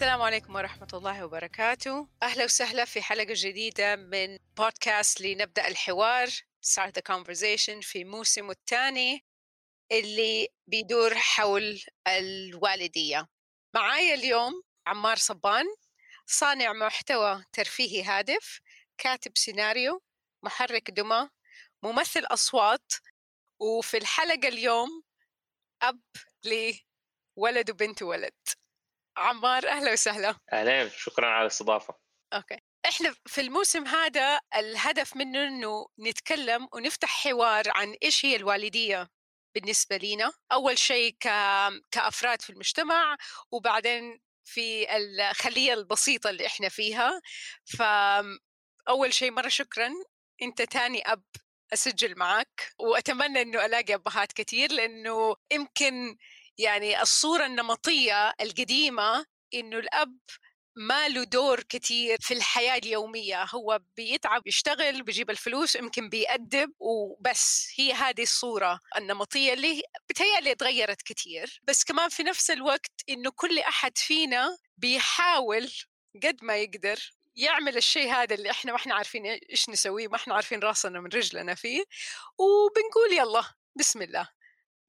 السلام عليكم ورحمة الله وبركاته. أهلا وسهلا في حلقة جديدة من بودكاست لنبدأ الحوار Start the Conversation في موسمه الثاني اللي بيدور حول الوالدية. معايا اليوم عمار صبان صانع محتوى ترفيهي هادف كاتب سيناريو محرك دمى ممثل أصوات وفي الحلقة اليوم أب لولد وبنت ولد. عمار أهلا وسهلا. اهلين شكرا على الاستضافة. okay. إحنا في الموسم هذا الهدف منه إنه نتكلم ونفتح حوار عن إيش هي الوالدية بالنسبة لنا أول شيء ك... كأفراد في المجتمع وبعدين في الخلية البسيطة اللي إحنا فيها. فأول شيء مرة شكرا. أنت تاني أب أسجل معك وأتمنى أنه ألاقي أبهات كثير لأنه يمكن يعني الصورة النمطية القديمة إنه الأب ما له دور كثير في الحياة اليومية هو بيتعب يشتغل بيجيب الفلوس يمكن بيأدب وبس هي هذه الصورة النمطية اللي بتهيألي تغيرت كثير بس كمان في نفس الوقت إنه كل أحد فينا بيحاول قد ما يقدر يعمل الشيء هذا اللي إحنا ما إحنا عارفين إيش نسويه ما إحنا عارفين راسنا من رجلنا فيه وبنقول يلا بسم الله.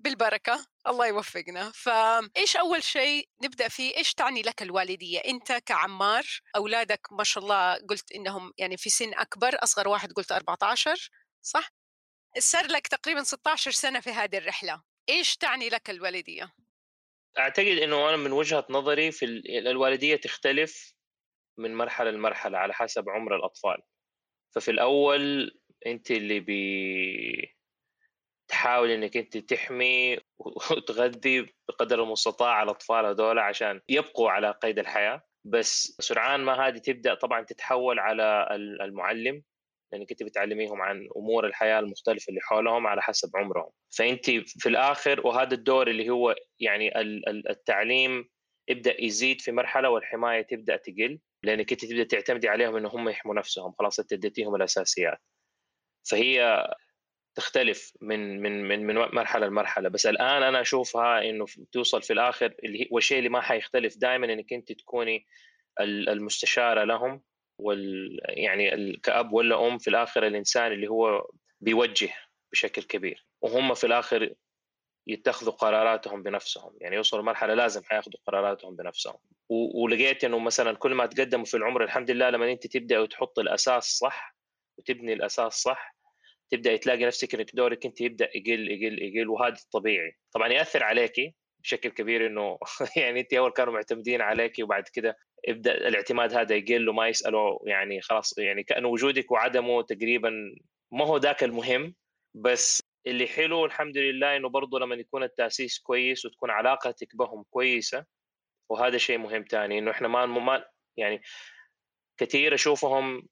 بالبركة الله يوفقنا. فإيش أول شيء نبدأ فيه؟ إيش تعني لك الوالدية؟ أنت كعمار أولادك ما شاء الله قلت إنهم يعني في سن أكبر أصغر واحد قلت 14 صح؟ صار لك تقريبا 16 سنة في هذه الرحلة. إيش تعني لك الوالدية؟ أعتقد إنه أنا من وجهة نظري في ال- الوالدية تختلف من مرحلة لمرحلة على حسب عمر الأطفال. ففي الأول أنت اللي بي تحاول إنك أنت تحمي وتغذي بقدر المستطاع الأطفال هذول عشان يبقوا على قيد الحياة. بس سرعان ما هذه تبدأ طبعا تتحول على ال- المعلم لأنك أنت بتعلميهم عن أمور الحياة المختلفة اللي حولهم على حسب عمرهم. فأنت في الآخر وهذا الدور اللي هو يعني ال- ال- التعليم يبدأ يزيد في مرحلة والحماية تبدأ تقل لأنك أنت تبدأ تعتمدي عليهم إن هم يحموا نفسهم. خلاص أنت أديتيهم الأساسيات. فهي تختلف من من من من مرحلة لمرحلة. بس الآن أنا أشوفها إنه توصل في الآخر اللي والشيء اللي ما حيختلف دائما إنك أنت تكوني ال- المستشارة لهم وال يعني كأب ولا أم في الآخر الإنسان اللي هو بيوجه بشكل كبير. وهم في الآخر يتخذوا قراراتهم بنفسهم. يعني يوصلوا لمرحلة لازم حياخذوا قراراتهم بنفسهم. ولقيت إنه مثلا كل ما تقدموا في العمر الحمد لله لما أنت تبدأ وتحط الأساس صح وتبني الأساس صح تبدأ تلاقي نفسك إنك دورك أنت يبدأ يقل يقل يقل وهذا الطبيعي. طبعا يأثر عليكي بشكل كبير إنه يعني أنت أول كانوا معتمدين عليك وبعد كده يبدا الاعتماد هذا يقل وما يسألوا يعني خلاص يعني كأنه وجودك وعدمه تقريبا ما هو ذاك المهم. بس اللي حلو الحمد لله إنه برضه لما يكون التأسيس كويس وتكون علاقتك بهم كويسة وهذا شيء مهم ثاني إنه إحنا ما يعني كثير أشوفهم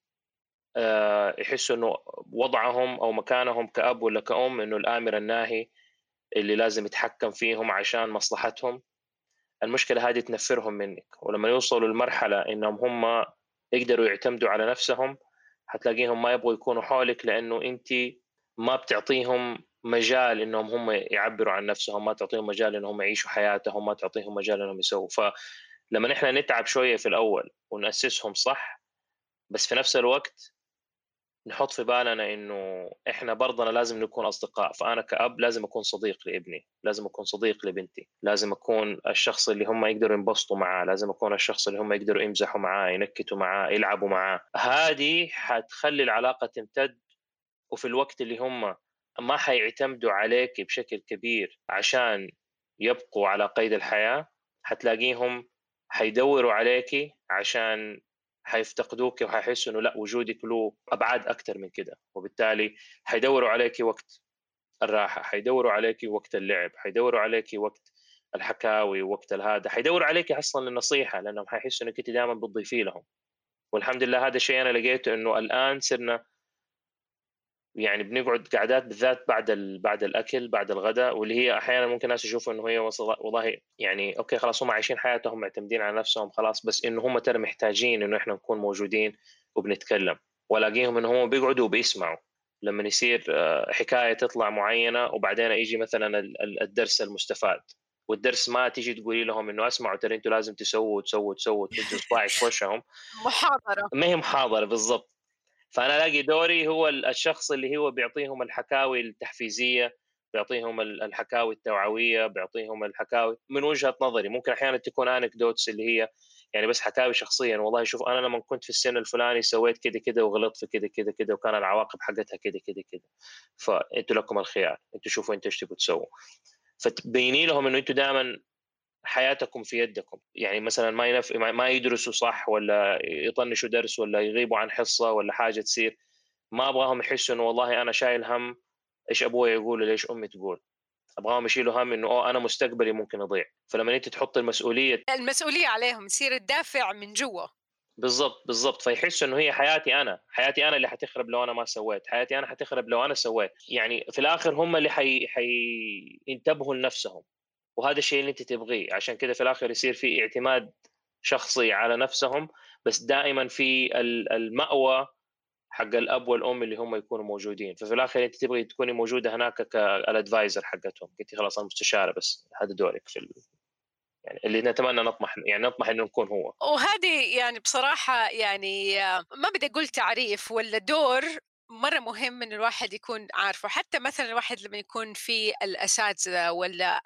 يحسوا إنه وضعهم أو مكانهم كأب ولا كأم إنه الآمر الناهي اللي لازم يتحكم فيهم عشان مصلحتهم. المشكلة هذه تنفرهم منك ولما يوصلوا لمرحله إنهم هم يقدروا يعتمدوا على نفسهم حتلاقيهم ما يبغوا يكونوا حولك لأنه أنت ما بتعطيهم مجال إنهم هم يعبروا عن نفسهم ما تعطيهم مجال إنهم يعيشوا حياتهم ما تعطيهم مجال إنهم يسووا. فلما نحن نتعب شوية في الأول ونأسسهم صح بس في نفس الوقت نحط في بالنا إنه إحنا برضنا لازم نكون أصدقاء. فأنا كأب لازم أكون صديق لابني لازم أكون صديق لبنتي لازم أكون الشخص اللي هم يقدروا ينبسطوا معاه لازم أكون الشخص اللي هم يقدروا يمزحوا معاه ينكتوا معاه يلعبوا معاه. هذه حتخلي العلاقة تمتد وفي الوقت اللي هم ما حيعتمدوا عليك بشكل كبير عشان يبقوا على قيد الحياة حتلاقيهم حيدوروا عليك عشان حيفتقدوك وحيحسوا إنه لا وجودك له أبعاد أكثر من كده وبالتالي حيدوروا عليك وقت الراحة حيدوروا عليك وقت اللعب حيدوروا عليك وقت الحكاوي وقت هذا حيدوروا عليك أصلا للنصيحة لأنهم حيحسوا انك انت دائما بتضيفي لهم. والحمد لله هذا الشيء أنا لقيته إنه الآن صرنا يعني بنقعد قعدات بالذات بعد بعد الأكل بعد الغداء واللي هي أحيانا ممكن الناس يشوفوا إنه هي والله يعني أوكي خلاص هم عايشين حياتهم معتمدين على نفسهم خلاص بس إنه هم ترى محتاجين إنه إحنا نكون موجودين وبنتكلم. والاقيهم إنه هم بيقعدوا وبيسمعوا. لما يصير آه، حكاية تطلع معينة وبعدين يجي مثلا الدرس المستفاد. والدرس ما تيجي تقولي لهم إنه اسمعوا ترى أنتم لازم تسووا وتسووا وتسووا وتدوا صباعك في وشهم. محاضرة. ما هي محاضرة بالضبط. فأنا ألاقي دوري هو الشخص اللي هو بيعطيهم الحكاوي التحفيزية بيعطيهم الحكاوي التوعوية بيعطيهم الحكاوي من وجهة نظري. ممكن أحيانا تكون انكدوتس اللي هي يعني بس حكاوي شخصيا. والله شوف أنا لما كنت في السن الفلاني سويت كذا كذا وغلطت في كذا كذا كذا وكان العواقب حقتها كذا كذا كذا. فأنتوا لكم الخيار. أنتوا شوفوا أنتوا إيش تبغوا تسووا. فتبيني لهم إنه أنتوا دائما حياتكم في يدكم. يعني مثلا ما ينف... ما يدرسوا صح ولا يطنشوا درس ولا يغيبوا عن حصة ولا حاجة تصير. ما أبغاهم يحسوا إنه والله أنا شايل هم إيش أبوي يقول ولا إيش أمي تقول. أبغاهم يشيلوا هم إنه أوه أنا مستقبلي ممكن يضيع. فلما انت تحط المسؤولية المسؤولية عليهم يصير الدافع من جوا. بالضبط بالضبط. فيحسوا إنه هي حياتي أنا. حياتي أنا اللي حتخرب لو أنا ما سويت. حياتي أنا حتخرب لو أنا سويت. يعني في الآخر هم اللي حي... حينتبهوا لنفسهم. وهذا الشيء اللي انت تبغيه. عشان كذا في الآخر يصير في اعتماد شخصي على نفسهم بس دائما في المأوى حق الأب والأم اللي هم يكونوا موجودين. ففي الآخر انت تبغي تكوني موجودة هناك كالأدفايزر حقتهم. قلتي خلاص أنا مستشارة بس هذا دورك في. يعني اللي نتمنى نطمح يعني نطمح إنه نكون هو. وهذه يعني بصراحة يعني ما بدي أقول تعريف ولا دور مرة مهم إن الواحد يكون عارفه حتى مثلا الواحد لما يكون في الأساتذة ولا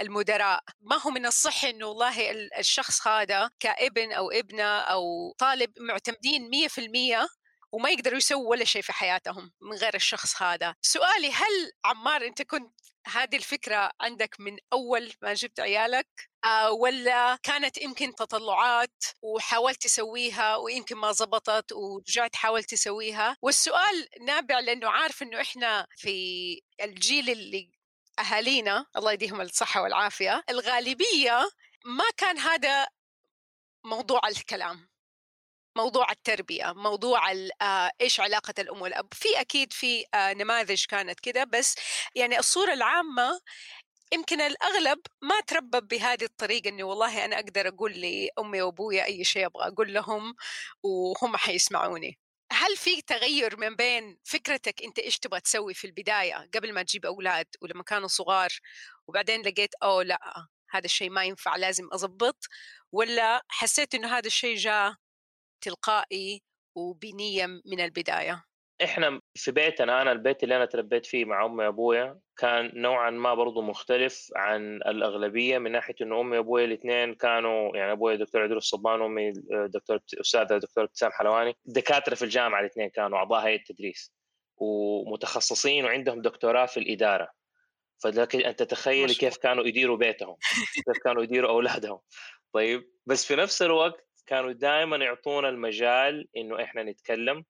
المدراء ما هو من الصح إنه والله الشخص هذا كابن أو ابنة أو طالب معتمدين مية في المية وما يقدروا يسووا ولا شيء في حياتهم من غير الشخص هذا. سؤالي هل عمار أنت كنت هذه الفكرة عندك من أول ما جبت عيالك؟ ولا كانت يمكن تطلعات وحاولت تسويها ويمكن ما زبطت ورجعت حاولت تسويها؟ والسؤال نابع لأنه عارف أنه إحنا في الجيل اللي أهالينا الله يديهم الصحة والعافية الغالبية ما كان هذا موضوع الكلام موضوع التربية موضوع آه، إيش علاقة الأم والأب. في أكيد في آه، نماذج كانت كده بس يعني الصورة العامة يمكن الأغلب ما تربى بهذه الطريقة إني والله أنا أقدر أقول لأمي وابويا أي شيء أبغى أقول لهم وهم حيسمعوني. هل في تغير من بين فكرتك أنت إيش تبغى تسوي في البداية قبل ما تجيب أولاد ولما كانوا صغار وبعدين لقيت أوه لا هذا الشيء ما ينفع لازم أضبط؟ ولا حسيت إنه هذا الشيء جاء تلقائي وبنية من البداية؟ إحنا في بيتنا أنا البيت اللي أنا تربيت فيه مع أمي وأبويا كان نوعا ما برضه مختلف عن الأغلبية من ناحية إنه أمي وأبويا الاثنين كانوا يعني أبويا دكتور عدول الصبان وأمي دكتور أستاذة دكتور ابتسام حلواني دكاترة في الجامعة الاثنين كانوا أعضاء هيئة التدريس ومتخصصين وعندهم دكتوراه في الإدارة. فلكن أنت تخيل كيف كانوا يديروا بيتهم كيف كانوا يديروا أولادهم. طيب بس في نفس الوقت كانوا دائما يعطونا المجال إنه إحنا نتكلم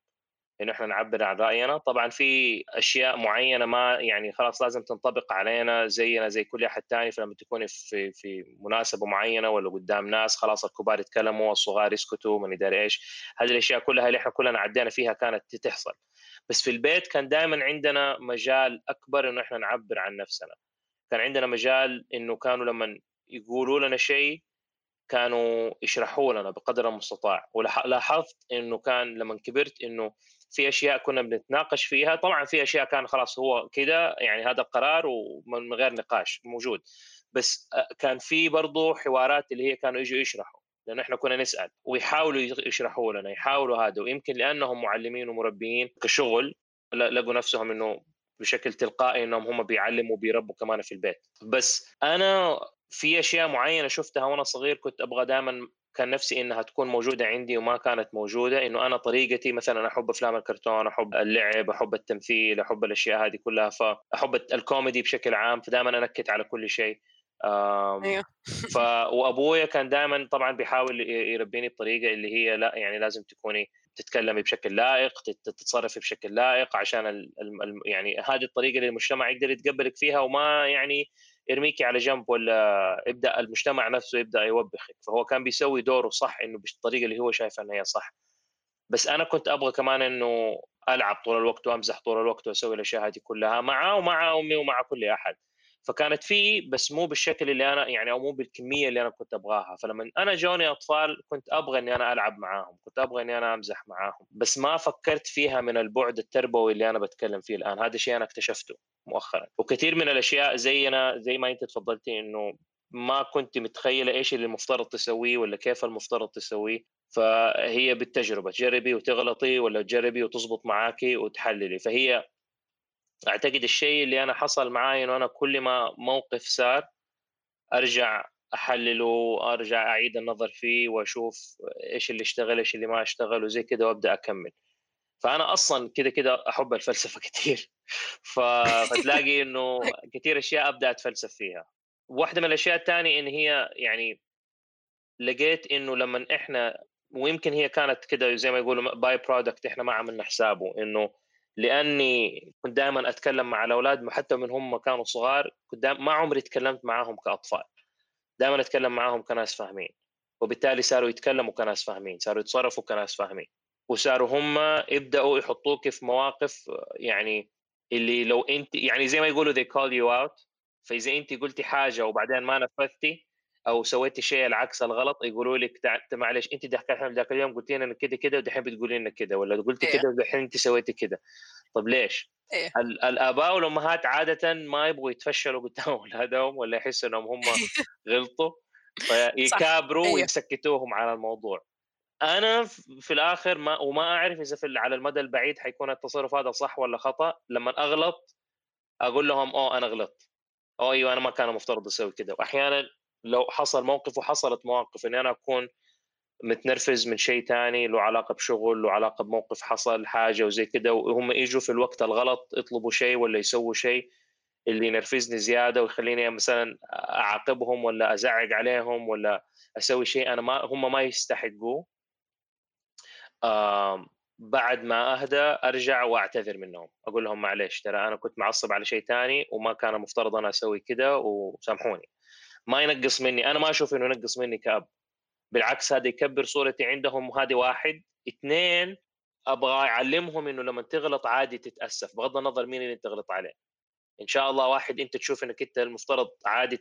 انه إحنا نعبر عن راينا طبعا في أشياء معينة ما يعني خلاص لازم تنطبق علينا زينا زي كل أحد ثاني فلما تكوني في في مناسبة معينة ولا قدام ناس خلاص الكبار يتكلموا الصغار يسكتوا من يدري إيش. هذه الأشياء كلها اللي إحنا كلنا عدينا فيها كانت تحصل. بس في البيت كان دائما عندنا مجال أكبر إنه إحنا نعبر عن نفسنا. كان عندنا مجال إنه كانوا لما يقولوا لنا شيء كانوا يشرحوا لنا بقدر المستطاع. ولاحظت إنه كان لما كبرت إنه في أشياء كنا بنتناقش فيها. طبعا في أشياء كان خلاص هو كده يعني هذا القرار ومن غير نقاش موجود. بس كان في برضه حوارات اللي هي كانوا يجوا يشرحوا لأنه إحنا كنا نسأل ويحاولوا يشرحوا لنا يحاولوا هذا. ويمكن لأنهم معلمين ومربيين كشغل لقوا نفسهم إنه بشكل تلقائي إنهم هم بيعلموا وبيربوا كمان في البيت. بس أنا في أشياء معينة شفتها وأنا صغير كنت أبغى دائما كان نفسي إنها تكون موجودة عندي وما كانت موجودة إنه أنا طريقتي مثلا أحب أفلام الكرتون أحب اللعب أحب التمثيل أحب الأشياء هذه كلها فاحب الكوميدي بشكل عام فدائما انكت على كل شيء. أيوه. ف وأبويا كان دائما طبعا بيحاول يربيني بطريقة اللي هي لا يعني لازم تكوني تتكلمي بشكل لائق تتصرفي بشكل لائق عشان ال ال يعني هذه الطريقة اللي المجتمع يقدر يتقبلك فيها وما يعني يرميكي على جنب ولا يبدأ المجتمع نفسه يبدأ يوبخك؟ فهو كان بيسوي دوره صح إنه بالطريقة اللي هو شايف إنها هي صح. بس أنا كنت أبغى كمان إنه ألعب طول الوقت وأمزح طول الوقت وأسوي الأشياء هذه كلها معه ومع أمي ومع كل أحد. فكانت في بس مو بالشكل اللي أنا يعني أو مو بالكمية اللي أنا كنت أبغاها. فلما أنا جوني أطفال كنت أبغى إني أنا ألعب معاهم كنت أبغى إني أنا أمزح معاهم. بس ما فكرت فيها من البعد التربوي اللي أنا بتكلم فيه الآن. هذا الشيء أنا اكتشفته مؤخرا. وكثير من الأشياء زينا زي ما أنت تفضلتي إنه ما كنت متخيلة إيش اللي المفترض تسويه ولا كيف المفترض تسويه. فهي بالتجربة تجربي وتغلطي ولا تجربي وتزبط معاكي وتحللي. فهي أعتقد الشيء اللي أنا حصل معي إنه أنا كل ما موقف صار أرجع أحلله ارجع أعيد النظر فيه وأشوف إيش اللي اشتغل إيش اللي ما اشتغل وزي كده وأبدأ أكمل. فأنا أصلا كده كده أحب الفلسفة كثير فتلاقي إنه كثير أشياء أبدأ أتفلسف فيها. واحدة من الأشياء الثانية إن هي يعني لقيت إنه لما إحنا ويمكن هي كانت كده زي ما يقولوا by-product إحنا ما عملنا حسابه إنه لأني كنت دائما أتكلم مع الأولاد حتى من هم كانوا صغار كنت ما عمري تكلمت معاهم كأطفال. دائما أتكلم معاهم كناس فاهمين. وبالتالي صاروا يتكلموا كناس فاهمين صاروا يتصرفوا كناس فاهمين. وصاروا هم يبدأوا يحطوك في مواقف يعني اللي لو أنت يعني زي ما يقولوا they call you out. فإذا أنت قلتي حاجة وبعدين ما نفذتي أو سويتي الشيء العكس الغلط يقولوا لك معلش أنت ذاك اليوم قلتي لنا كده كده ودحين بتقولي لنا كده ولا قلتي إيه. كده ودحين أنت سويتي كده طب ليش؟ إيه؟ الآباء والأمهات عادة ما يبغوا يتفشلوا قدام اولادهم ولا يحسوا إنهم هم غلطوا فيكابروا إيه. ويسكتوهم على الموضوع أنا في الآخر ما وما أعرف إذا في على المدى البعيد حيكون التصرف هذا صح ولا خطأ لما أغلط أقول لهم أوه أنا غلطت أو أيوه أنا ما كان المفترض أسوي كده واحيانا لو حصل موقف وحصلت مواقف إني أنا أكون متنرفز من شيء ثاني له علاقة بشغل له علاقة بموقف حصل حاجة وزي كده وهم يجوا في الوقت الغلط يطلبوا شيء ولا يسووا شيء اللي ينرفزني زيادة ويخليني مثلا أعاقبهم ولا ازعق عليهم ولا أسوي شيء أنا ما هم ما يستحقوه. بعد ما أهدى أرجع وأعتذر منهم أقول لهم معلش ترى أنا كنت معصب على شيء ثاني وما كان المفترض أنا أسوي كده وسامحوني. ما ينقص مني. أنا ما أشوف إنه ينقص مني كأب. بالعكس هذا يكبر صورتي عندهم وهذه واحد. اثنين أبغى أعلمهم إنه لما تغلط عادي تتأسف. بغض النظر مين اللي تغلط عليه. إن شاء الله واحد أنت تشوف إنك أنت المفترض عادي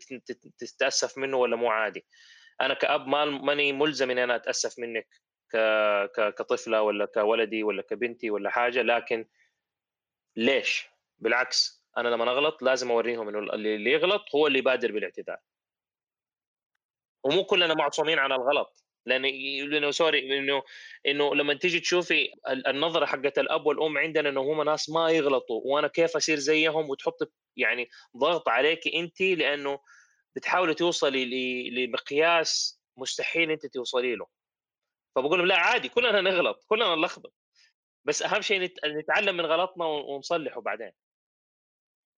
تتأسف منه ولا مو عادي. أنا كأب ما ماني ملزم إني أنا أتأسف منك. كطفلة ولا كولدي ولا كبنتي ولا حاجة. لكن ليش؟ بالعكس أنا لما أغلط لازم أوريهم إنه اللي يغلط هو اللي يبادر بالاعتذار. ومو كلنا معصومين على الغلط. لأن لأنه سوري إنه إنه لما تيجي تشوفي النظرة حقت الأب والأم عندنا إنه هم ناس ما يغلطوا وأنا كيف أصير زيهم؟ وتحط يعني ضغط عليك انت لأنه بتحاولي توصلي لمقياس مستحيل انت توصلي له. فبقول لهم لا عادي كلنا نغلط كلنا نلخبط. بس أهم شيء نتعلم من غلطنا ونصلحه بعدين.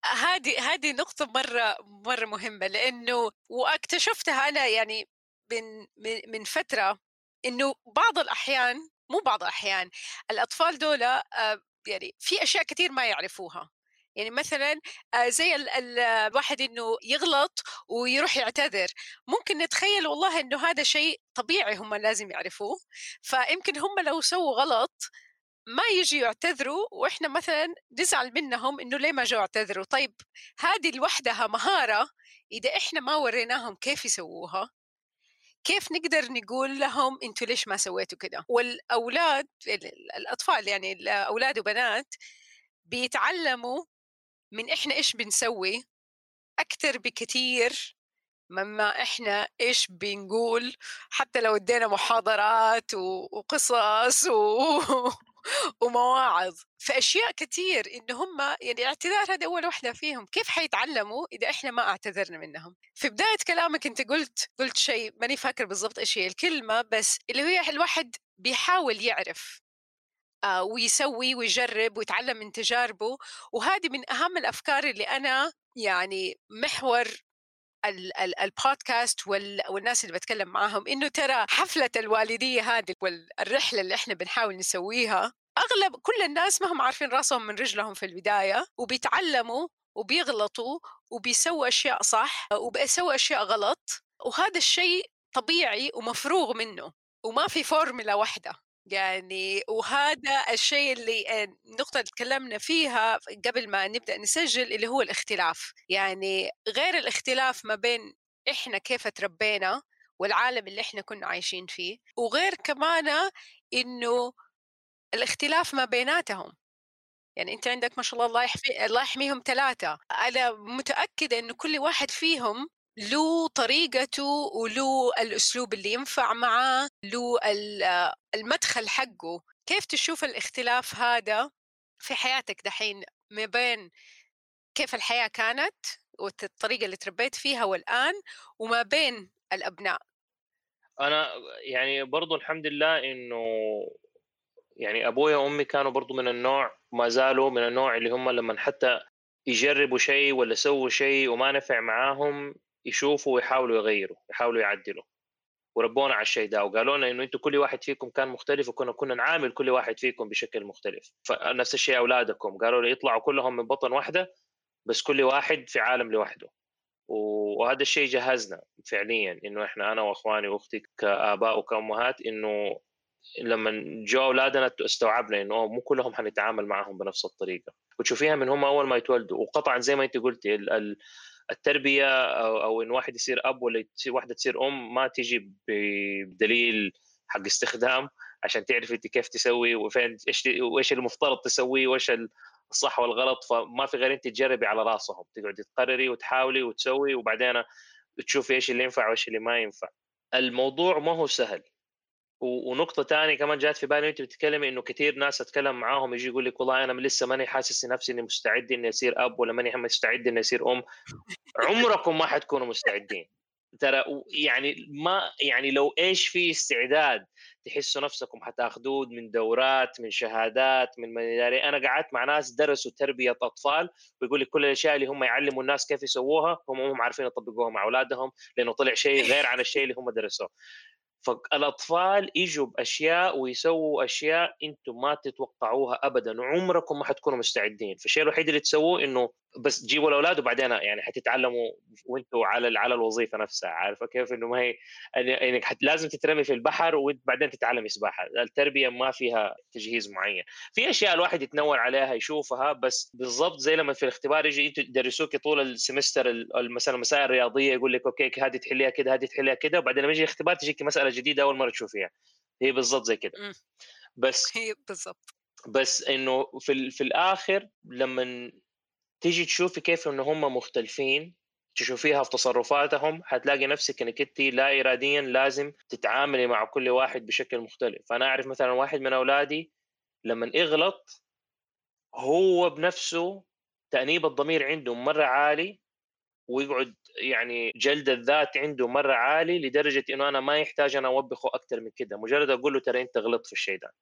هذه هذه نقطة مرة مرة مهمة لأنه واكتشفتها أنا يعني من من فترة إنه بعض الأحيان مو بعض الأحيان الأطفال دول آه، يعني في أشياء كثير ما يعرفوها. يعني مثلا آه، زي ال ال الواحد إنه يغلط ويروح يعتذر. ممكن نتخيل والله إنه هذا شيء طبيعي هم لازم يعرفوه. فيمكن هم لو سووا غلط ما يجي يعتذروا وإحنا مثلا نزعل منهم إنه ليه ما جو اعتذروا؟ طيب هذه لوحدها مهارة إذا إحنا ما وريناهم كيف يسووها كيف نقدر نقول لهم إنتوا ليش ما سويتوا كده؟ والأولاد الأطفال يعني أولاد وبنات بيتعلموا من إحنا إيش بنسوي أكثر بكثير مما إحنا إيش بنقول حتى لو ادينا محاضرات وقصص و... ومواعظ. في اشياء كثير إن هم يعني الاعتذار هذا أول وحدة فيهم. كيف حيتعلموا إذا إحنا ما اعتذرنا منهم؟ في بداية كلامك أنت قلت قلت شيء ماني فاكر بالضبط إيش هي الكلمة بس اللي هي الواحد بيحاول يعرف آه ويسوي ويجرب ويتعلم من تجاربه. وهذه من أهم الأفكار اللي أنا يعني محور البودكاست والناس اللي بتكلم معاهم إنه ترى حفلة الوالدية هذه والرحلة اللي إحنا بنحاول نسويها أغلب كل الناس ما هم عارفين راسهم من رجلهم في البداية وبيتعلموا وبيغلطوا وبيسووا أشياء صح وبيسووا أشياء غلط وهذا الشيء طبيعي ومفروغ منه وما في فورمولا واحدة. يعني وهذا الشيء اللي النقطة اللي تكلمنا فيها قبل ما نبدأ نسجل اللي هو الاختلاف. يعني غير الاختلاف ما بين إحنا كيف تربينا والعالم اللي إحنا كنا عايشين فيه وغير كمان إنه الاختلاف ما بيناتهم. يعني أنت عندك ما شاء الله الله يحمي الله يحميهم ثلاثة. أنا متأكدة إنه كل واحد فيهم له طريقته وله الأسلوب اللي ينفع معاه له المدخل حقه كيف تشوف الاختلاف هذا في حياتك دحين ما بين كيف الحياة كانت والطريقة اللي تربيت فيها والآن وما بين الأبناء؟ أنا يعني برضو الحمد لله إنه يعني أبويا وأمي كانوا برضو من النوع ما زالوا من النوع اللي هم لما حتى يجربوا شيء ولا سووا شيء وما نفع معاهم يشوفوا ويحاولوا يغيروا يحاولوا يعدلوا. وربونا على الشيء ده وقالوا لنا إنه أنتم كل واحد فيكم كان مختلف وكنا كنا نعامل كل واحد فيكم بشكل مختلف. فنفس الشيء أولادكم. قالوا لي يطلعوا كلهم من بطن واحدة بس كل واحد في عالم لوحده. وهذا الشيء جهزنا فعليا إنه إحنا أنا وأخواني وأختي كآباء وكأمهات إنه لما جو أولادنا استوعبنا إنه مو كلهم حنتعامل معهم بنفس الطريقة. وتشوفيها من هم أول ما يتولدوا. وقطعا زي ما أنت قلتي التربية أو, أو إن واحد يصير أب ولا واحدة تصير أم ما تيجي بدليل حق استخدام عشان تعرف أنت كيف تسوي وفين إيش وإيش المفترض تسويه وإيش الصح والغلط. فما في غير أنت تجربي على راسهم. تقعدي تقرري وتحاولي وتسوي وبعدين تشوفي إيش اللي ينفع وإيش اللي ما ينفع. الموضوع ما هو سهل. ونقطة ثانية كمان جات في بالي وأنت بتتكلمي إنه كثير ناس أتكلم معاهم يجي يقول لك والله أنا لسه ماني حاسس نفسي إني مستعد إني أصير أب ولا ماني مستعد إني أصير أم. عمركم ما حتكونوا مستعدين. ترى يعني ما يعني لو إيش في استعداد تحسوا نفسكم حتاخذوه من دورات من شهادات من مداري أنا قعدت مع ناس درسوا تربية أطفال ويقول لك كل الأشياء اللي هم يعلموا الناس كيف يسووها هم هم عارفين يطبقوها مع أولادهم لأنه طلع شيء غير عن الشيء اللي هم درسوه. فالأطفال يجوا بأشياء ويسووا أشياء أنتم ما تتوقعوها ابدا وعمركم ما حتكونوا مستعدين. فالشيء الوحيد اللي تسووه إنه بس جيبوا الأولاد وبعدين يعني حتتعلموا وأنتم على على الوظيفة نفسها عارفة كيف؟ إنه ما هي يعني لازم تترمي في البحر وبعدين تتعلمي سباحة. التربية ما فيها تجهيز معين. في أشياء الواحد يتنور عليها يشوفها بس بالضبط زي لما في الاختبار يجي أنتوا يدرسوك طول ال semester مثلا المسائل الرياضيه يقول لك okay هذه تحليها كده هذه تحليها كده وبعدين لما يجي الاختبار تجيك مسألة جديدة أول مرة تشوفيها. هي بالضبط زي كده. بس هي بالضبط. بس إنه في في الآخر لما تيجي تشوفي كيف انه هم مختلفين تشوفيها في تصرفاتهم حتلاقي نفسك إنك انت لا اراديا لازم تتعاملي مع كل واحد بشكل مختلف. فأنا أعرف مثلا واحد من أولادي لما يغلط هو بنفسه تأنيب الضمير عنده مرة عالي ويقعد يعني جلد الذات عنده مرة عالي لدرجة إنه أنا ما يحتاج أنا أوبخه أكثر من كده. مجرد أقول له ترى أنت غلطت في الشيء ده.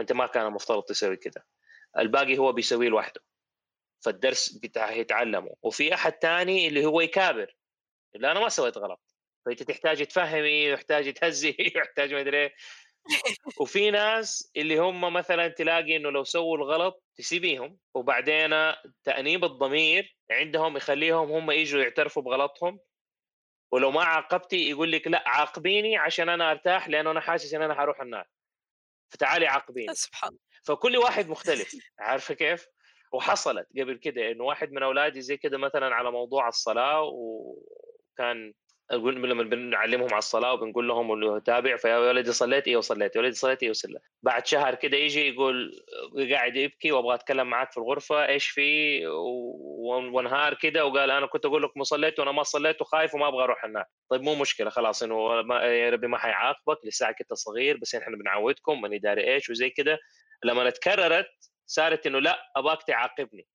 أنت ما كان المفترض تسوي كده. الباقي هو بيسويه لوحده. فالدرس بتاعه يتعلمه. وفي أحد ثاني اللي هو يكابر اللي أنا ما سويت غلط. فأنت تحتاج تفهمي تحتاج تهزي تحتاج ما أدري إيه. وفي ناس اللي هم مثلا تلاقي إنه لو سووا الغلط تسيبيهم. وبعدين تأنيب الضمير عندهم يخليهم هم يجوا يعترفوا بغلطهم. ولو ما عاقبتي يقول لك لا عاقبيني عشان أنا أرتاح لأنه أنا حاسس إن أنا حروح النار. فتعالي عاقبيني. سبحان فكل واحد مختلف. عارفة كيف؟ وحصلت قبل كده إنه واحد من أولادي زي كده مثلا على موضوع الصلاة وكان أقول لما بنعلمهم على الصلاة وبنقول لهم إنه تابع فيا ولدي صليت أيوه صليت يا ولدي صليت أيوه صليت بعد شهر كده يجي يقول قاعد يبكي وأبغى أتكلم معك في الغرفة إيش في؟ وانهار كده وقال أنا كنت أقول لكم صليت وأنا ما صليت وخايف وما أبغى أروح النار طيب مو مشكلة خلاص إنه يا ربي ما حيعاقبك لسه كنت صغير بس إحنا بنعودك ماني داري إيش وزي كده. لما تكررت صارت إنه لا ابغاك تعاقبني.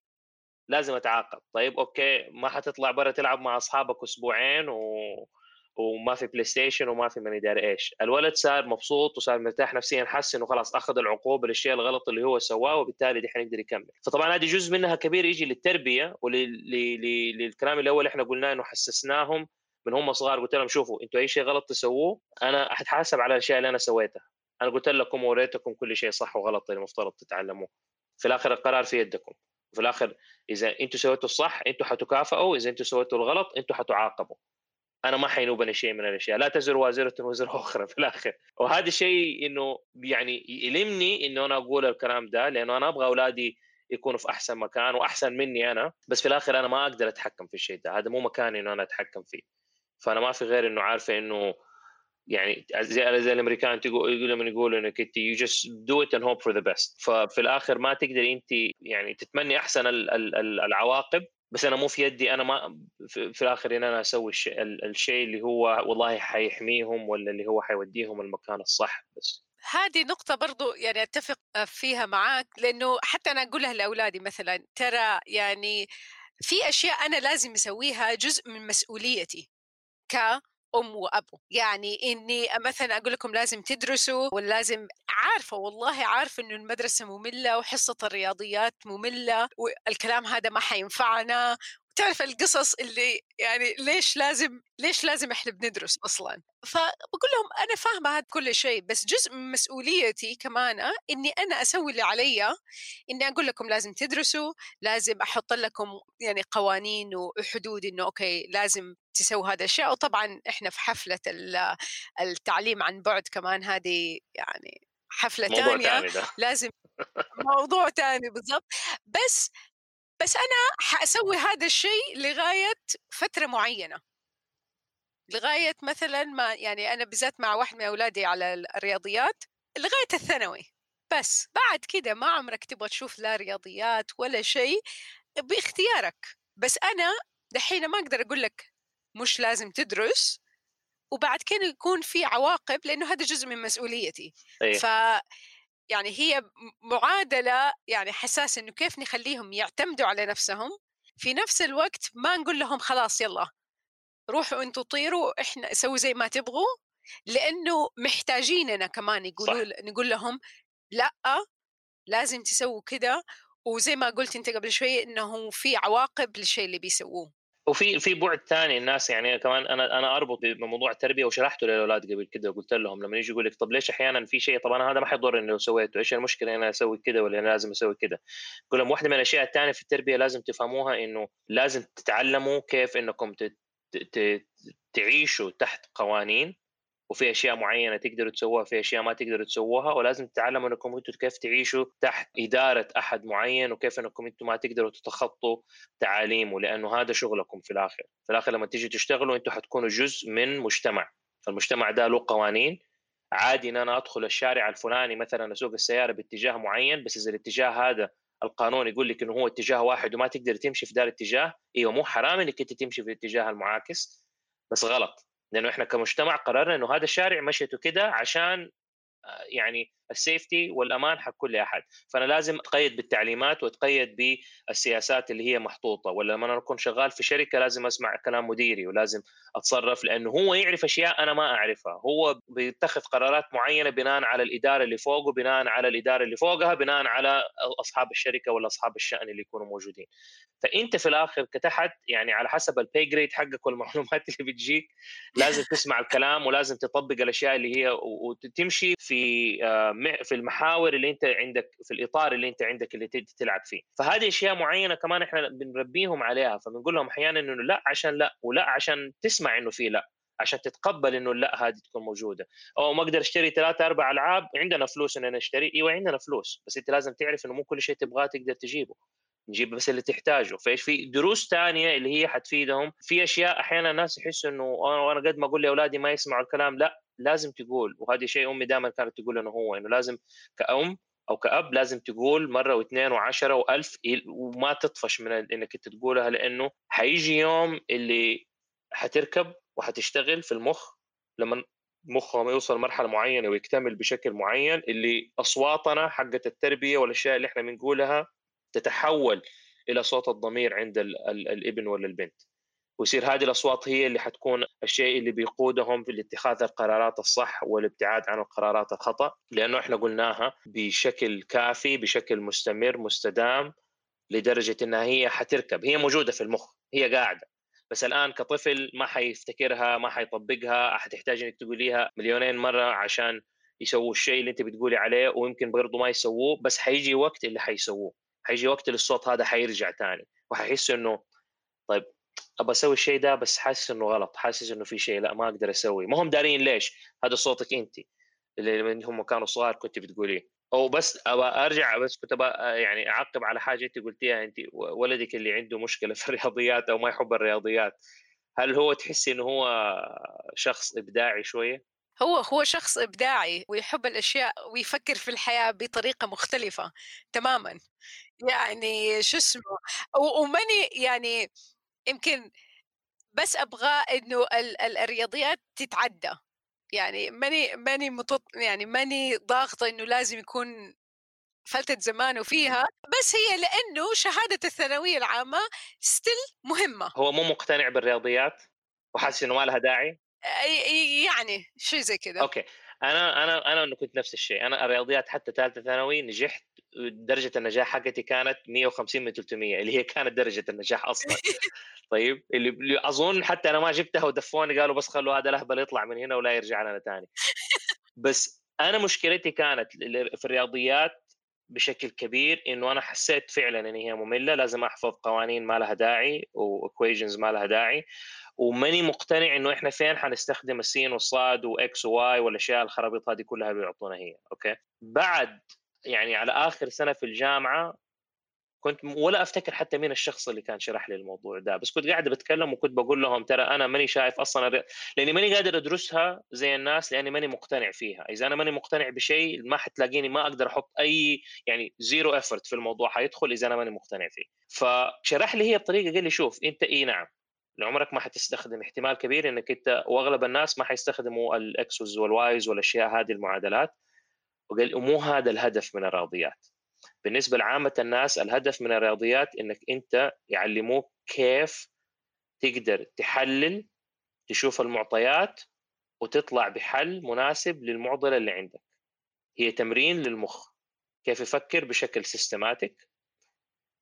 لازم أتعاقب. طيب أوكي ما حتطلع برا تلعب مع أصحابك أسبوعين و... وما في بلاي ستيشن وما في ماني داري إيش. الولد صار مبسوط وصار مرتاح نفسيا حس إنه خلاص أخذ العقوبة للشيء الغلط اللي هو سواه وبالتالي دحين يقدر يكمل. فطبعا هذه جزء منها كبير يجي للتربية وللكلام الأول إحنا قلناه إنه حسسناهم من هم صغار. قلت لهم شوفوا أنتوا أي شيء غلط تسووه أنا حتحاسب على الأشياء اللي أنا سويتها. أنا قلت لكم ووريتكم كل شيء صح وغلط اللي المفترض تتعلموه. في الآخر القرار في يدكم. وفي الآخر إذا أنتم سويتوا الصح أنتم حتكافئوا إذا أنتم سويتوا الغلط أنتم حتعاقبوا. أنا ما حينوبني شيء من الأشياء. لا تزر وازرة وزر أخرى في الآخر. وهذا الشيء إنه يعني يلمني إنه أنا أقول الكلام ده لأنه أنا أبغى أولادي يكونوا في أحسن مكان وأحسن مني أنا. بس في الآخر أنا ما أقدر أتحكم في الشيء ده. هذا مو مكاني إنه أنا أتحكم فيه. فأنا ما في غير إنه عارفة إنه يعني زي زي الأمريكان تقول لما يقولوا إنك أنت you just do it and hope for the best ففي الآخر ما تقدري أنت يعني تتمني أحسن العواقب بس أنا مو في يدي أنا ما في الآخر إن أنا أسوي الشيء, الشيء اللي هو والله حيحميهم ولا اللي هو حيوديهم المكان الصح بس. هذه نقطة برضو يعني أتفق فيها معاك لأنه حتى أنا أقولها لأولادي مثلا ترى يعني في أشياء أنا لازم أسويها جزء من مسؤوليتي ك أم وابو يعني إني مثلا أقول لكم لازم تدرسوا ولازم عارفة والله عارفة إنه المدرسة مملة وحصة الرياضيات مملة والكلام هذا ما حينفعنا. تعرف القصص اللي يعني ليش لازم ليش لازم إحنا بندرس أصلا؟ فبقول لهم أنا فاهمة هذا كل شيء بس جزء من مسؤوليتي كمان إني أنا أسوي اللي علي. إني أقول لكم لازم تدرسوا لازم أحط لكم يعني قوانين وحدود إنه أوكي لازم تسوي هذا الشيء وطبعا إحنا في حفلة التعليم عن بعد كمان هذه يعني حفلة ثانية لازم موضوع ثاني بالضبط. بس بس أنا حأسوي هذا الشيء لغاية فترة معينة. لغاية مثلا ما يعني أنا بالذات مع واحد من أولادي على الرياضيات لغاية الثانوي. بس بعد كده ما عمرك تبغى تشوف لا رياضيات ولا شيء بإختيارك. بس أنا دحين ما أقدر أقول لك مش لازم تدرس وبعد كده يكون في عواقب لأنه هذا جزء من مسؤوليتي أيه. ف يعني هي معادلة يعني حساس إنه كيف نخليهم يعتمدوا على نفسهم في نفس الوقت ما نقول لهم خلاص يلا روحوا أنتوا طيروا إحنا سووا زي ما تبغوا لأنه محتاجيننا كمان يقولوا صح. نقول لهم لأ لازم تسووا كده وزي ما قلت أنت قبل شوي إنه في عواقب للشيء اللي بيسووه وفي في بعد ثاني الناس يعني كمان أنا أنا أربط بموضوع التربية وشرحته للأولاد قبل كده وقلت لهم لما يجي يقول لك طب ليش أحيانا في شيء طبعا هذا ما حيضر اني لو سويته إيش المشكلة أنا أسوي كده ولا أنا لازم أسوي كده؟ أقول لهم واحدة من الأشياء الثانية في التربية لازم تفهموها إنه لازم تتعلموا كيف إنكم تعيشوا تحت قوانين وفي أشياء معينة تقدروا تسووها في أشياء ما تقدروا تسووها ولازم تتعلموا إنكم أنتم كيف تعيشوا تحت إدارة أحد معين وكيف إنكم أنتم ما تقدروا تتخطوا تعاليمه لأنه هذا شغلكم في الآخر. في الآخر لما تيجي تشتغلوا أنتم حتكونوا جزء من مجتمع. فالمجتمع ده له قوانين. عادي إن أنا أدخل الشارع الفلاني مثلا أسوق السيارة باتجاه معين بس إذا الاتجاه هذا القانون يقول لك إنه هو اتجاه واحد وما تقدر تمشي في ذا الاتجاه إيوه مو حرام إنك أنت تمشي في الاتجاه المعاكس بس غلط. لأنه إحنا كمجتمع قررنا إنه هذا الشارع مشيته كده عشان آه، يعني السيفتي والأمان حق كل أحد. فأنا لازم أتقيد بالتعليمات وأتقيد بالسياسات اللي هي محطوطة. ولا لما أنا أكون شغال في شركة لازم أسمع كلام مديري ولازم أتصرف لأنه هو يعرف أشياء أنا ما أعرفها. هو بيتخذ قرارات معينة بناء على الإدارة اللي فوقه بناء على الإدارة اللي فوقها بناء على أصحاب الشركة ولا اصحاب الشأن اللي يكونوا موجودين. فأنت في الآخر كتحت يعني على حسب ال pay grade حقك والمعلومات اللي بتجيك لازم تسمع الكلام ولازم تطبق الأشياء اللي هي وتمشي في آه، في المحاور اللي انت عندك في الإطار اللي انت عندك اللي تلعب فيه. فهذه أشياء معينة كمان إحنا بنربيهم عليها. فبنقول لهم أحيانا إنه لا عشان لا ولا عشان تسمع إنه في لا عشان تتقبل إنه لا هذه تكون موجودة. أو ما أقدر أشتري ثلاثة أربع ألعاب عندنا فلوس إن نشتري إيوه عندنا فلوس. بس أنت لازم تعرف إنه مو كل شيء تبغاه تقدر تجيبه. نجيب بس اللي تحتاجه. فايش في دروس ثانية اللي هي حتفيدهم. في أشياء أحيانا الناس يحسوا إنه أنا قد ما أقول لأولادي ما يسمعوا الكلام لأ لازم تقول. وهذا شيء أمي دائما كانت تقول إنه هو إنه لازم كأم أو كأب لازم تقول مرة واثنين وعشرة وألف وما تطفش من إنك أنت تقولها لأنه حيجي يوم اللي حتركب وحتشتغل في المخ لما مخهم يوصل مرحله معينة ويكتمل بشكل معين اللي أصواتنا حقت التربية والأشياء اللي إحنا بنقولها تتحول إلى صوت الضمير عند الإبن ولا البنت. ويصير هذه الأصوات هي اللي حتكون الشيء اللي بيقودهم في اتخاذ القرارات الصح والابتعاد عن القرارات الخطأ لأنه إحنا قلناها بشكل كافي بشكل مستمر مستدام لدرجة إنها هي حتركب. هي موجودة في المخ هي قاعدة. بس الآن كطفل ما حيفتكرها ما حيطبقها حتحتاج إنك تقوليها مليونين مرة عشان يسووا الشيء اللي أنت بتقولي عليه ويمكن برضه ما يسووه بس حيجي وقت اللي حيسووه. حيجي وقت اللي الصوت هذا حيرجع تاني. وحيحس إنه طيب أبى أسوي الشيء ده بس حاسس إنه غلط حاسس إنه في شيء لا ما أقدر أسوي ما هم دارين ليش؟ هذا صوتك أنت. اللي هم كانوا صغار كنت بتقوليه أو بس أبى أرجع بس كنت أبى يعني أعقب على حاجة أنت قلتيها أنت ولدك اللي عنده مشكلة في الرياضيات أو ما يحب الرياضيات. هل هو تحسي إنه هو شخص إبداعي شوية؟ هو هو شخص إبداعي ويحب الأشياء ويفكر في الحياة بطريقة مختلفة تماما. يعني شو اسمه وماني يعني يمكن بس أبغى إنه الرياضيات تتعدى. يعني ماني ماني مطط يعني ماني ضاغطة إنه لازم يكون فلتة زمانه فيها بس هي لأنه شهادة الثانوية العامة still مهمة. هو مو مقتنع بالرياضيات؟ وحاسس إنه ما لها داعي؟ يعني شيء زي كذا أوكي. أنا أنا أنا كنت نفس الشيء. أنا الرياضيات حتى ثالثة ثانوي نجحت درجة النجاح حقتي كانت 150 من 300 اللي هي كانت درجة النجاح أصلا. طيب اللي أظن حتى أنا ما جبتها ودفوني قالوا بس خلوا هذا الاهبل يطلع من هنا ولا يرجع لنا ثاني بس أنا مشكلتي كانت في الرياضيات بشكل كبير إنه أنا حسيت فعلا إن هي مملة لازم أحفظ قوانين ما لها داعي و equations ما لها داعي. وماني مقتنع إنه إحنا فين حنستخدم السين والصاد و X و Y والأشياء الخرابيط هذه كلها بيعطونا هي أوكي؟ بعد يعني على آخر سنة في الجامعة كنت ولا أفتكر حتى مين الشخص اللي كان شرح لي الموضوع ده بس كنت قاعد بتكلم وكنت بقول لهم ترى أنا ماني شايف أصلا لأني ماني قادر أدرسها زي الناس لأني ماني مقتنع فيها إذا أنا ماني مقتنع بشيء ما حتلاقيني ما أقدر أحط أي يعني zero effort في الموضوع حيدخل إذا أنا ماني مقتنع فيه. فشرح لي هي بطريقة قال لي شوف أنت اي نعم. لعمرك ما حتستخدم. احتمال كبير إنك أنت وأغلب الناس ما حيستخدموا ال Xs وال Ys والأشياء هذه المعادلات وقال مو هذا الهدف من الرياضيات. بالنسبة لعامة الناس الهدف من الرياضيات إنك أنت يعلموك كيف تقدر تحلل تشوف المعطيات وتطلع بحل مناسب للمعضلة اللي عندك. هي تمرين للمخ. كيف يفكر؟ بشكل systematic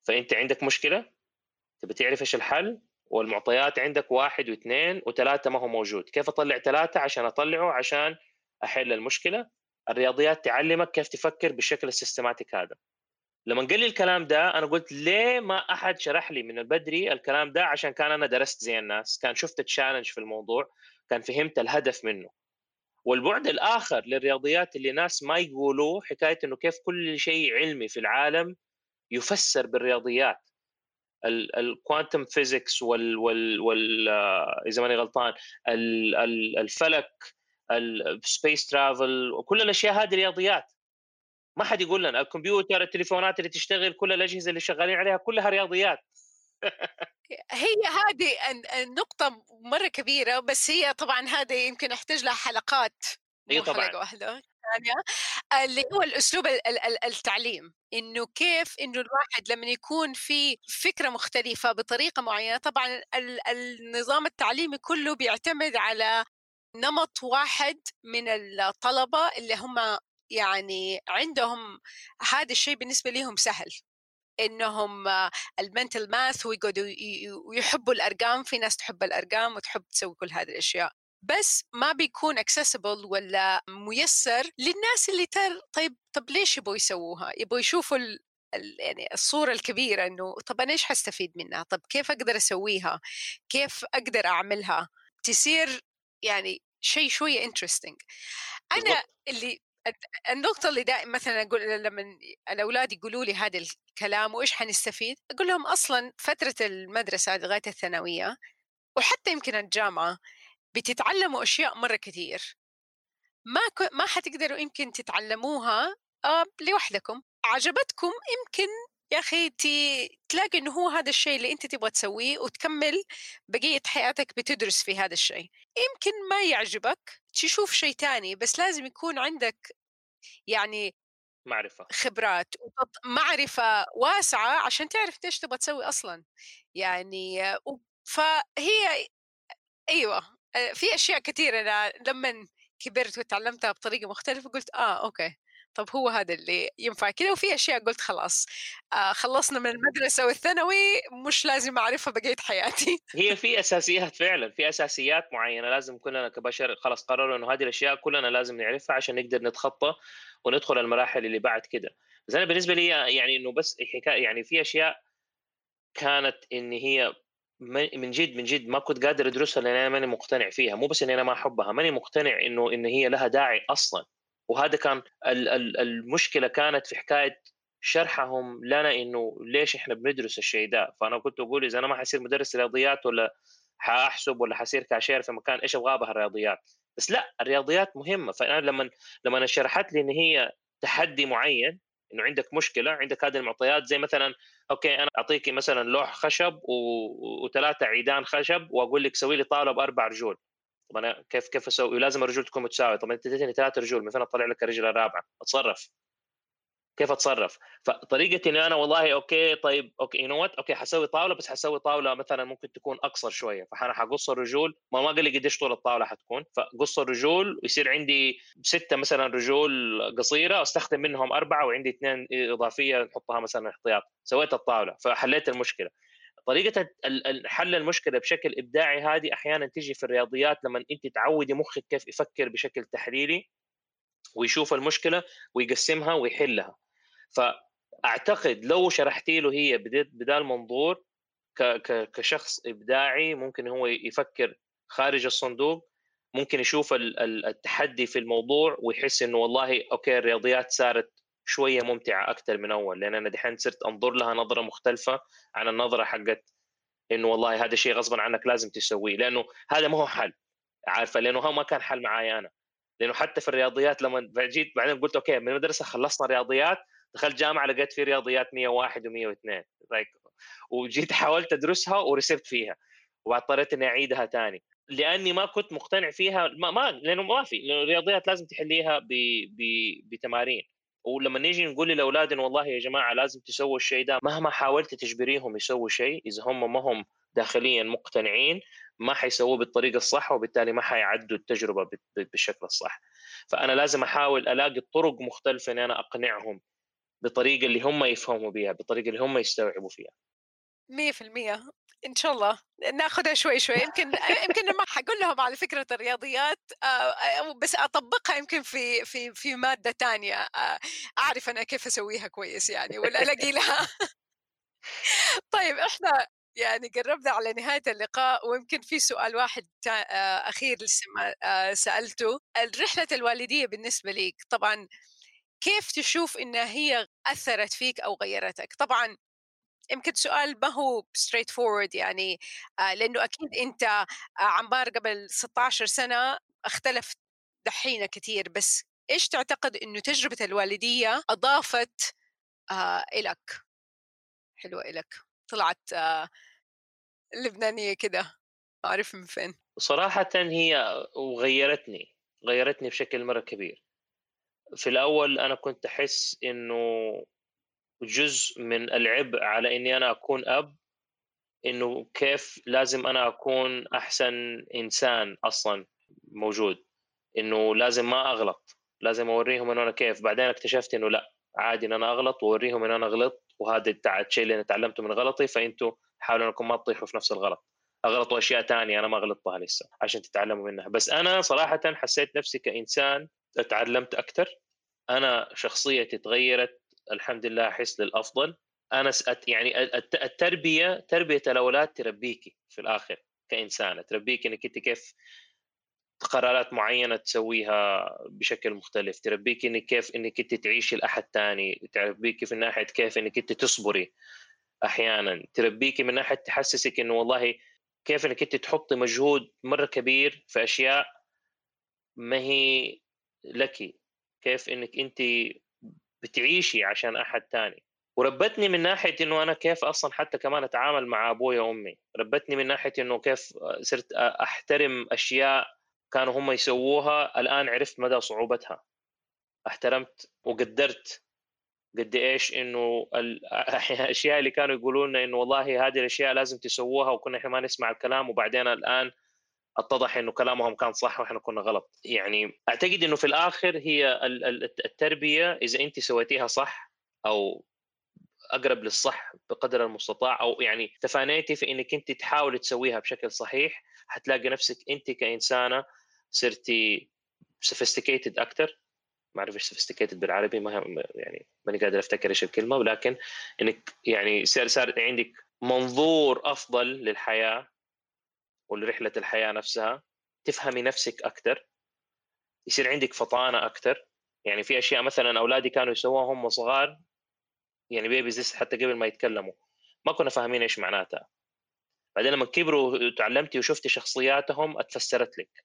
فأنت عندك مشكلة؟ تبي تعرف إيش الحل؟ والمعطيات عندك واحد واثنين وثلاثة ما هو موجود. كيف أطلع ثلاثة؟ عشان أطلعه عشان أحل المشكلة. الرياضيات تعلمك كيف تفكر بالشكل ال systematic هذا. لما قال لي الكلام ده أنا قلت ليه ما أحد شرح لي من البدري الكلام ده؟ عشان كان أنا درست زي الناس كان شفت ال challenge في الموضوع كان فهمت الهدف منه. والبعد الآخر للرياضيات اللي ناس ما يقولوه حكاية إنه كيف كل شيء علمي في العالم يفسر بالرياضيات. ال quantum physics وال وال وال آه، إذا ماني غلطان الفلك ال space travel وكل الأشياء هذه رياضيات ما حد يقول لنا الكمبيوتر التليفونات اللي تشتغل كل الأجهزة اللي شغالين عليها كلها رياضيات. هي هذه النقطة مرة كبيرة بس هي طبعا هذه يمكن أحتاج لها حلقات. إي طبعا. حلقة واحدة. ثانية اللي هو الأسلوب التعليم إنه كيف إنه الواحد لما يكون في فكرة مختلفة بطريقة معينة طبعا النظام التعليمي كله بيعتمد على نمط واحد من الطلبة اللي هم يعني عندهم هذا الشيء بالنسبة لهم سهل إنهم ال mental math ويقعدوا ويحبوا الأرقام في ناس تحب الأرقام وتحب تسوي كل هذه الأشياء. بس ما بيكون accessible ولا ميسر للناس اللي تر طيب طب ليش يبغوا يسووها؟ يبغوا يشوفوا ال... يعني الصورة الكبيرة إنه طب أنا إيش حستفيد منها؟ طب كيف أقدر أسويها؟ كيف أقدر أعملها؟ تصير يعني شيء شوية interesting أنا اللي النقطة اللي دائما مثلا أقول لما الأولاد يقولوا لي هذا الكلام وإيش حنستفيد أقول لهم أصلا فترة المدرسة لغاية الثانوية وحتى يمكن الجامعة بتتعلموا أشياء مرة كثير ما ك... ما حتقدروا يمكن تتعلموها آه لوحدكم. عجبتكم يمكن يا أخي تلاقي إنه هو هذا الشيء اللي أنت تبغى تسويه وتكمل بقية حياتك بتدرس في هذا الشيء. يمكن ما يعجبك تشوف شيء تاني بس لازم يكون عندك يعني معرفة. خبرات معرفة واسعة عشان تعرف إيش تبغى تسوي أصلا. يعني فهي أيوة. في أشياء كثيرة أنا لما كبرت وتعلمتها بطريقة مختلفة قلت آه أوكي طب هو هذا اللي ينفع كذا وفي أشياء قلت خلاص آه خلصنا من المدرسة والثانوي مش لازم أعرفها بقية حياتي. هي في أساسيات فعلا في أساسيات معينة لازم كلنا كبشر خلاص قرروا إنه هذه الأشياء كلنا لازم نعرفها عشان نقدر نتخطى وندخل المراحل اللي بعد كده. بس أنا بالنسبة لي يعني إنه بس حكايه يعني في أشياء كانت إن هي من جد من جد ما كنت قادر أدرسها لأن أنا ماني مقتنع فيها. مو بس إني أنا ما أحبها ماني مقتنع إنه إن هي لها داعي أصلا. وهذا كان المشكلة كانت في حكاية شرحهم لنا إنه ليش إحنا بندرس الشيء ده. فأنا كنت أقول إذا أنا ما حصير مدرس رياضيات ولا حأحسب ولا حصير كاشير في مكان إيش أبغى بها الرياضيات؟ بس لا الرياضيات مهمة. فأنا لما لما شرحت لي إن هي تحدي معين إنه عندك مشكلة عندك هذه المعطيات زي مثلا أوكي أنا أعطيك مثلا لوح خشب وثلاثة عيدان خشب وأقول لك سوي لي طاولة بأربع رجول. طب أنا كيف كيف أسوي؟ لازم الرجول تكون متساوية. طب أنت اديتني ثلاث رجول من فين أطلع لك الرجل الرابعه أتصرف. كيف أتصرف. فطريقة إني أنا والله أوكي طيب أوكي you know what أوكي حسوي طاولة بس حسوي طاولة مثلا ممكن تكون أقصر شوية. فأنا حقص الرجول ما ما قال لي قديش طول الطاولة حتكون. فقص الرجول ويصير عندي ستة مثلا رجول قصيرة أستخدم منهم أربعة وعندي اثنين إضافية نحطها مثلا احتياط. سويت الطاولة فحليت المشكلة. طريقة حل المشكلة بشكل إبداعي هذه أحيانا تيجي في الرياضيات لما أنت تعودي مخك كيف يفكر بشكل تحليلي ويشوف المشكلة ويقسمها ويحلها. فأعتقد لو شرحتي له هي بدال منظور كشخص إبداعي ممكن هو يفكر خارج الصندوق ممكن يشوف التحدي في الموضوع ويحس إنه والله أوكي الرياضيات صارت شوية ممتعة أكثر من أول لأن أنا دحين صرت أنظر لها نظرة مختلفة عن النظرة حقت إنه والله هذا شيء غصبا عنك لازم تسويه لأنه هذا ما هو حل عارفة؟ لأنه هو ما كان حل معايا أنا لأنه حتى في الرياضيات لما جيت بعدين قلت أوكي من المدرسة خلصنا رياضيات دخلت جامعة لقيت في رياضيات 101 و102 like وجيت حاولت أدرسها ورسبت فيها واضطريت إني أعيدها ثاني لأني ما كنت مقتنع فيها ما, ما لأنه ما في لأنه الرياضيات لازم تحليها ب... ب... بتمارين. ولما نيجي نقول للاولاد انه والله يا جماعة لازم تسووا الشيء ده مهما حاولت تجبريهم يسووا شيء إذا هم ما هم داخليا مقتنعين ما حيسووه بالطريقة الصح وبالتالي ما حيعدوا التجربة بالشكل الصح. فأنا لازم أحاول ألاقي طرق مختلفة ان أنا أقنعهم بالطريقة اللي هم يفهموا بها بالطريقة اللي هم يستوعبوا فيها. 100% إن شاء الله. ناخذها شوي شوي. يمكن يمكن ما حقول لهم على فكرة الرياضيات آه، آه، بس أطبقها يمكن في في في مادة ثانية آه، أعرف أنا كيف أسويها كويس يعني ولا ألاقي لها. طيب إحنا يعني قربنا على نهاية اللقاء ويمكن في سؤال واحد أخير لسه ما سألته. رحلة الوالدية بالنسبة لك طبعا كيف تشوف انها هي أثرت فيك أو غيرتك؟ طبعا يمكن سؤال ما هو straightforward يعني آه، لأنه أكيد أنت آه، عمار قبل 16 سنة اختلف دحين كثير بس إيش تعتقد إنه تجربة الوالدية أضافت آه إلك؟ حلوة إلك. طلعت لبنانية كده. ما أعرف من فين. صراحة هي وغيرتني غيرتني بشكل مرة كبير. في الأول أنا كنت أحس إنه جزء من العبء على إني أنا أكون أب إنه كيف لازم أنا أكون أحسن إنسان أصلا موجود إنه لازم ما أغلط لازم أوريهم إنه أنا كيف. بعدين اكتشفت إنه لأ عادي إن أنا أغلط وأوريهم إن أنا غلطت وهذا الشيء اللي أنا تعلمته من غلطي فأنتوا حاولوا إنكم ما تطيحوا في نفس الغلط. أغلطوا أشياء ثانية أنا ما غلطتها لسه عشان تتعلموا منها. بس أنا صراحة حسيت نفسي كإنسان تعلمت أكثر. أنا شخصيتي تغيرت الحمد لله أحس للأفضل. أنا يعني التربية تربية الأولاد تربيكي في الآخر كانسانه تربيك إنك أنت كيف قرارات معينة تسويها بشكل مختلف. تربيك إنك كيف إنك أنت تعيشي لأحد ثاني تربيك في ناحية كيف إنك أنت تصبري أحيانا. تربيك من ناحية تحسسك إنه والله كيف إنك أنت تحطي مجهود مرة كبير في أشياء ما هي لك كيف إنك أنت بتعيشي عشان أحد ثاني وربتني من ناحية إنه أنا كيف أصلا حتى كمان أتعامل مع أبوي وامي ربتني من ناحية إنه كيف صرت أحترم أشياء كانوا هم يسووها الآن عرفت مدى صعوبتها. احترمت وقدرت قد إيش إنه الاشياء اللي كانوا يقولوا لنا إنه والله هذه الأشياء لازم تسووها وكنا إحنا ما نسمع الكلام. وبعدين الآن اتضح انه كلامهم كان صح وإحنا كنا غلط. يعني اعتقد انه في الآخر هي التربية إذا أنت سويتيها صح أو أقرب للصح بقدر المستطاع أو يعني تفانيتي في إنك أنت تحاولي تسويها بشكل صحيح حتلاقي نفسك أنت كإنسانة صرتي sophisticated أكثر ما أعرف إيش sophisticated بالعربي ما يعني ماني قادر أفتكر إيش الكلمة ولكن إنك يعني صار صار عندك منظور أفضل للحياة ولرحلة الحياة نفسها تفهمي نفسك أكثر يصير عندك فطانة أكثر يعني في أشياء مثلا أولادي كانوا يسووها هم صغار يعني babies حتى قبل ما يتكلموا ما كنا فاهمين إيش معناتها. بعدين لما كبروا وتعلمتي وشفتي شخصياتهم أتفسرت لك.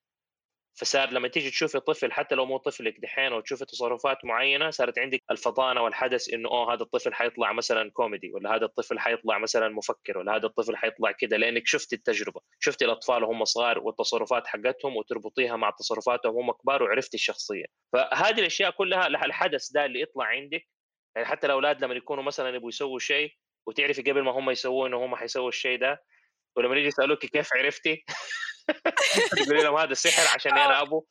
فصار لما تيجي تشوفي طفل حتى لو مو طفلك دحين وتشوفي تصرفات معينة صارت عندك الفطانه والحدث إنه أوه هذا الطفل حيطلع مثلا كوميدي ولا هذا الطفل حيطلع مثلا مفكر ولا هذا الطفل حيطلع كذا لأنك شفتي التجربة. شفتي الأطفال وهم صغار والتصرفات حقتهم وتربطيها مع تصرفاتهم وهم كبار وعرفتي الشخصية. فهذه الأشياء كلها الحدث ده اللي يطلع عندك. يعني حتى الأولاد لما يكونوا مثلا يبغوا يسووا شيء وتعرفي قبل ما هم يسووه إنه هم حيسووا الشيء ده ولما يجي يسالوك كيف عرفتي؟ تقولي لهم هذا سحر عشان أنا أبو؟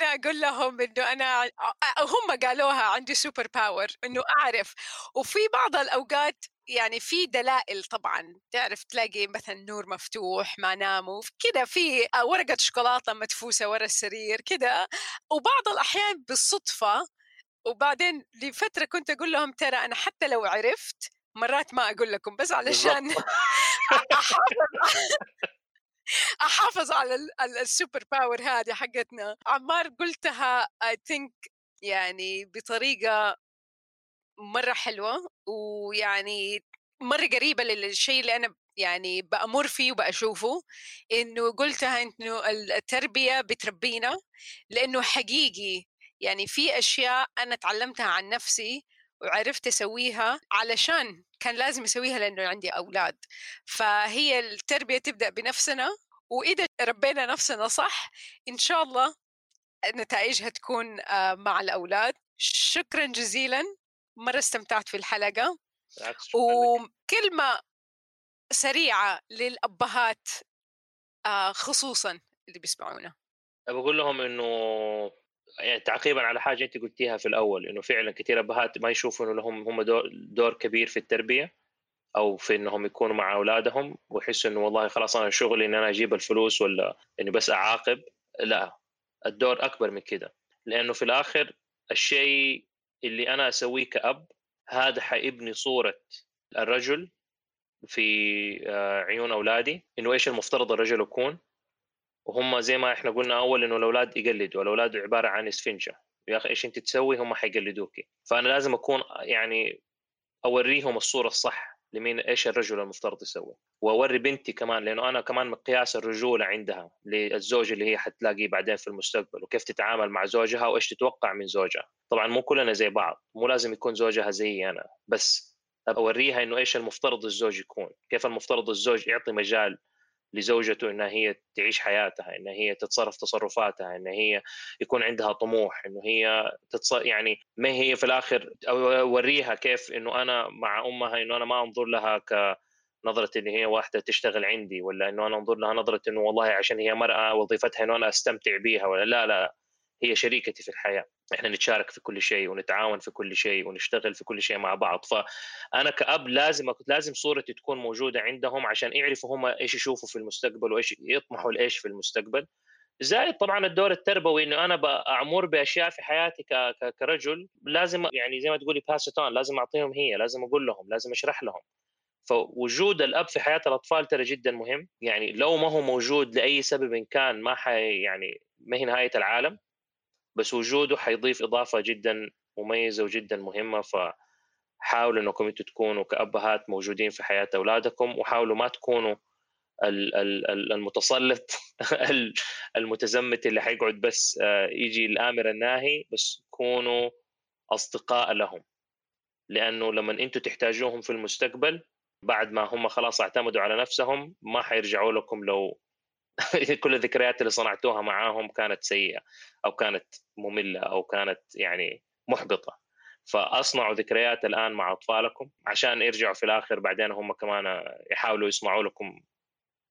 أنا أقول لهم إنه أنا هم قالوها عندي super power إنه أعرف. وفي بعض الأوقات يعني في دلائل طبعا. تعرف تلاقي مثلا نور مفتوح ما ناموا كذا في ورقة شوكولاتة مدفوسة ورا السرير كذا وبعض الأحيان بالصدفة وبعدين لفترة كنت أقول لهم ترى أنا حتى لو عرفت مرات ما أقول لكم بس علشان أحافظ. أحافظ على ال super power هذه حقتنا. عمار قلتها I think يعني بطريقة مرة حلوة ويعني مرة قريبة للشيء اللي أنا يعني بأمر فيه وبأشوفه إنه قلتها إنه التربية بتربينا لأنه حقيقي يعني في أشياء أنا تعلمتها عن نفسي وعرفت أسويها علشان كان لازم أسويها لأنه عندي أولاد. فهي التربية تبدأ بنفسنا وإذا ربينا نفسنا صح إن شاء الله نتائجها تكون آه، مع الأولاد. شكرا جزيلا مرة استمتعت في الحلقة. وكلمة سريعة للأبهات آه، خصوصا اللي بيسمعونا. بقول لهم إنه يعني تعقيبا على حاجة أنت قلتيها في الأول إنه فعلا كثير أبهات ما يشوفوا انه لهم هم دور, كبير في التربية أو في إنهم يكونوا مع أولادهم ويحسوا إنه والله خلاص أنا شغلي إن أنا أجيب الفلوس ولا إني بس أعاقب. لا الدور أكبر من كده. لأنه في الآخر الشيء اللي أنا أسويه كأب هذا حيبني صورة الرجل في آه، عيون أولادي إنه إيش المفترض الرجل يكون؟ وهم زي ما إحنا قلنا أول إنه الأولاد يقلدوا الأولاد عبارة عن إسفنجة. يا أخي إيش أنت تسوي؟ هم حيقلدوك. فأنا لازم أكون يعني أوريهم الصورة الصح لمين إيش الرجل المفترض يسوي. وأوري بنتي كمان لأنه أنا كمان مقياس الرجولة عندها للزوج اللي هي حتلاقيه بعدين في المستقبل وكيف تتعامل مع زوجها وإيش تتوقع من زوجها. طبعا مو كلنا زي بعض مو لازم يكون زوجها زيي أنا بس أوريها إنه إيش المفترض الزوج يكون كيف المفترض الزوج يعطي مجال لزوجته إنها هي تعيش حياتها انها هي تتصرف تصرفاتها انها هي يكون عندها طموح إنه هي تتص... يعني ما هي في الآخر أوريها كيف إنه أنا مع أمها إنه أنا ما أنظر لها ك نظرة إن هي واحدة تشتغل عندي ولا إنه أنا أنظر لها نظرة إنه والله عشان هي مرأة وظيفتها إنه أنا أستمتع بيها ولا لا لا. هي شريكتي في الحياة. إحنا نتشارك في كل شيء ونتعاون في كل شيء ونشتغل في كل شيء مع بعض. فأنا كأب لازم لازم صورتي تكون موجودة عندهم عشان يعرفوا هم إيش يشوفوا في المستقبل وإيش يطمحوا لإيش في المستقبل. زائد طبعا الدور التربوي إنه أنا بأمر بأشياء في حياتي كرجل لازم يعني زي ما تقولي باس لازم أعطيهم هي لازم أقول لهم لازم أشرح لهم. فوجود الأب في حياة الأطفال ترى جدا مهم. يعني لو ما هو موجود لأي سبب كان ما حي يعني ما هي نهاية العالم بس وجوده حيضيف إضافة جدا مميزة وجدا مهمة فحاولوا انكم أنتم تكونوا كأبهات موجودين في حياة أولادكم وحاولوا ما تكونوا المتسلط المتزمت اللي حيقعد بس آه، يجي الآمر الناهي بس كونوا أصدقاء لهم. لأنه لما أنتم تحتاجوهم في المستقبل بعد ما هم خلاص اعتمدوا على نفسهم ما حيرجعوا لكم لو كل الذكريات اللي صنعتوها معاهم كانت سيئة أو كانت مملة أو كانت يعني محبطة فأصنعوا ذكريات الآن مع أطفالكم عشان يرجعوا في الآخر بعدين هم كمان يحاولوا يصنعوا لكم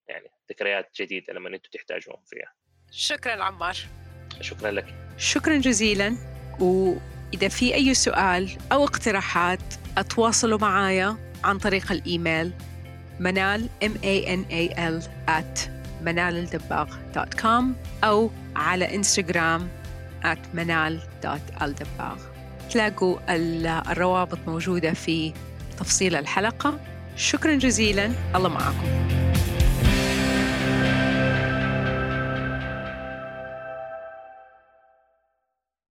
يعني ذكريات جديدة لما أنتم تحتاجوهم فيها. شكرا عمار. شكرا لك. شكرا جزيلا وإذا في أي سؤال أو اقتراحات أتواصلوا معايا عن طريق الإيميل منال m a n a l at منالالدباغ.com أو على إنستغرام at منال.الدباغ تلاقوا الروابط موجودة في تفصيل الحلقة. شكرا جزيلا. الله معكم.